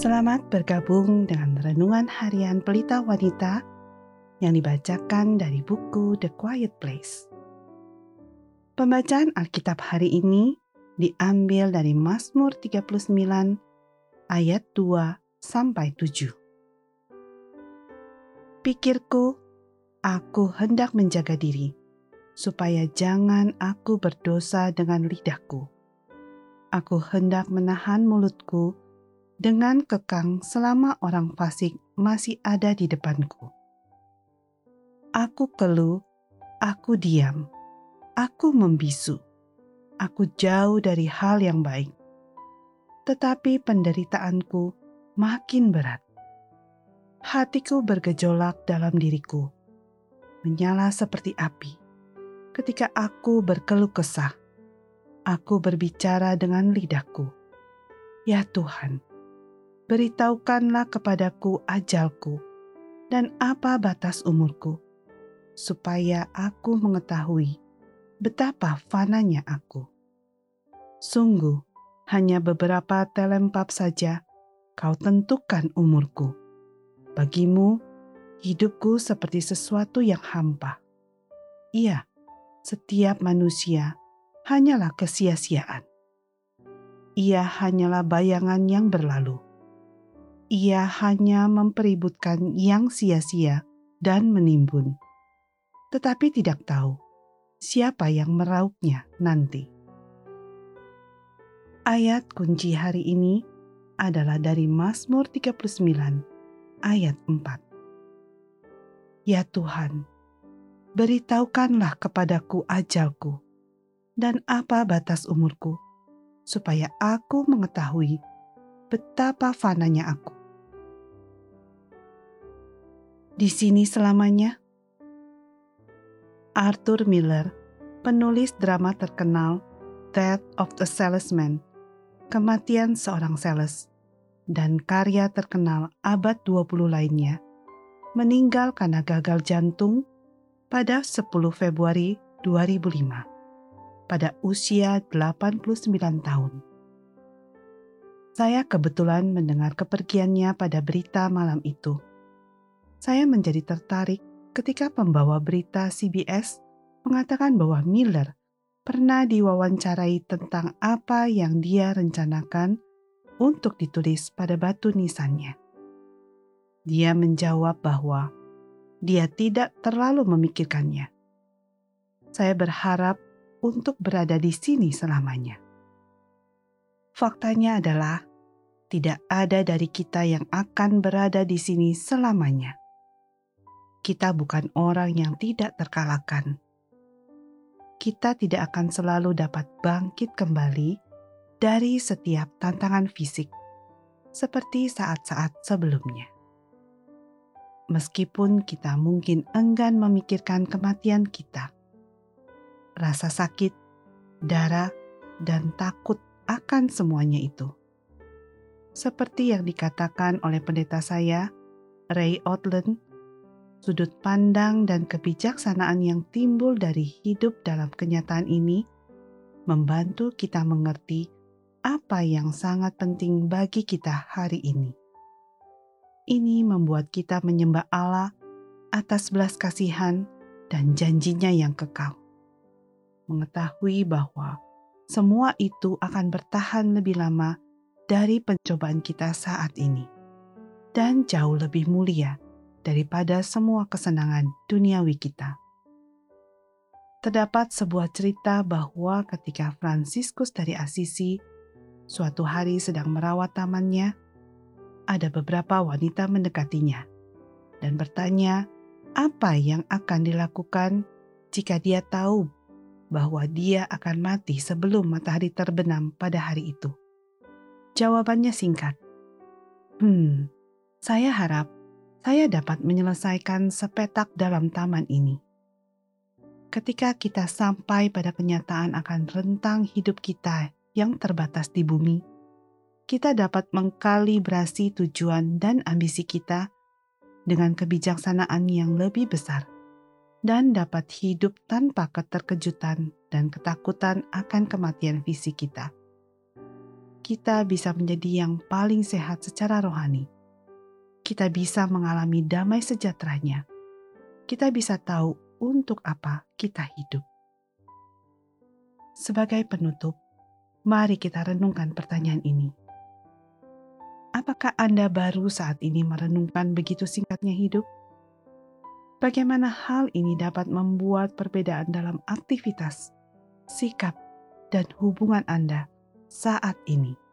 Selamat bergabung dengan renungan harian Pelita Wanita yang dibacakan dari buku The Quiet Place. Pembacaan Alkitab hari ini diambil dari Mazmur 39 ayat 2 sampai 7. Pikirku, aku hendak menjaga diri, supaya jangan aku berdosa dengan lidahku. Aku hendak menahan mulutku dengan kekang selama orang fasik masih ada di depanku. Aku keluh, aku diam, aku membisu, aku jauh dari hal yang baik. Tetapi penderitaanku makin berat. Hatiku bergejolak dalam diriku, menyala seperti api. Ketika aku berkeluh kesah, aku berbicara dengan lidahku. Ya Tuhan, beritahukanlah kepadaku ajalku dan apa batas umurku, supaya aku mengetahui betapa fananya aku. Sungguh, hanya beberapa telempap saja kau tentukan umurku. Bagimu, hidupku seperti sesuatu yang hampa. Iya, setiap manusia hanyalah kesia-siaan. Ia hanyalah bayangan yang berlalu ia hanya mempeributkan yang sia-sia dan menimbun, tetapi tidak tahu siapa yang meraupnya nanti. Ayat kunci hari ini adalah dari Mazmur 39 ayat 4. Ya Tuhan, beritahukanlah kepadaku ajalku dan apa batas umurku, supaya aku mengetahui betapa fananya aku. Di sini selamanya? Arthur Miller, penulis drama terkenal Death of the Salesman, Kematian Seorang Sales, dan karya terkenal abad 20 lainnya, meninggal karena gagal jantung pada 10 Februari 2005 pada usia 89 tahun. Saya kebetulan mendengar kepergiannya pada berita malam itu saya menjadi tertarik ketika pembawa berita CBS mengatakan bahwa Miller pernah diwawancarai tentang apa yang dia rencanakan untuk ditulis pada batu nisannya. Dia menjawab bahwa dia tidak terlalu memikirkannya. Saya berharap untuk berada di sini selamanya. Faktanya adalah tidak ada dari kita yang akan berada di sini selamanya kita bukan orang yang tidak terkalahkan. Kita tidak akan selalu dapat bangkit kembali dari setiap tantangan fisik, seperti saat-saat sebelumnya. Meskipun kita mungkin enggan memikirkan kematian kita, rasa sakit, darah, dan takut akan semuanya itu. Seperti yang dikatakan oleh pendeta saya, Ray Outland, sudut pandang dan kebijaksanaan yang timbul dari hidup dalam kenyataan ini membantu kita mengerti apa yang sangat penting bagi kita hari ini. Ini membuat kita menyembah Allah atas belas kasihan dan janjinya yang kekal. Mengetahui bahwa semua itu akan bertahan lebih lama dari pencobaan kita saat ini dan jauh lebih mulia daripada semua kesenangan duniawi kita. Terdapat sebuah cerita bahwa ketika Fransiskus dari Assisi suatu hari sedang merawat tamannya, ada beberapa wanita mendekatinya dan bertanya apa yang akan dilakukan jika dia tahu bahwa dia akan mati sebelum matahari terbenam pada hari itu. Jawabannya singkat. Hmm, saya harap saya dapat menyelesaikan sepetak dalam taman ini. Ketika kita sampai pada kenyataan akan rentang hidup kita yang terbatas di bumi, kita dapat mengkalibrasi tujuan dan ambisi kita dengan kebijaksanaan yang lebih besar dan dapat hidup tanpa keterkejutan dan ketakutan akan kematian fisik kita. kita bisa menjadi yang paling sehat secara rohani. Kita bisa mengalami damai sejahteranya. Kita bisa tahu untuk apa kita hidup. Sebagai penutup, mari kita renungkan pertanyaan ini. Apakah Anda baru saat ini merenungkan begitu singkatnya hidup? Bagaimana hal ini dapat membuat perbedaan dalam aktivitas, sikap, dan hubungan Anda saat ini?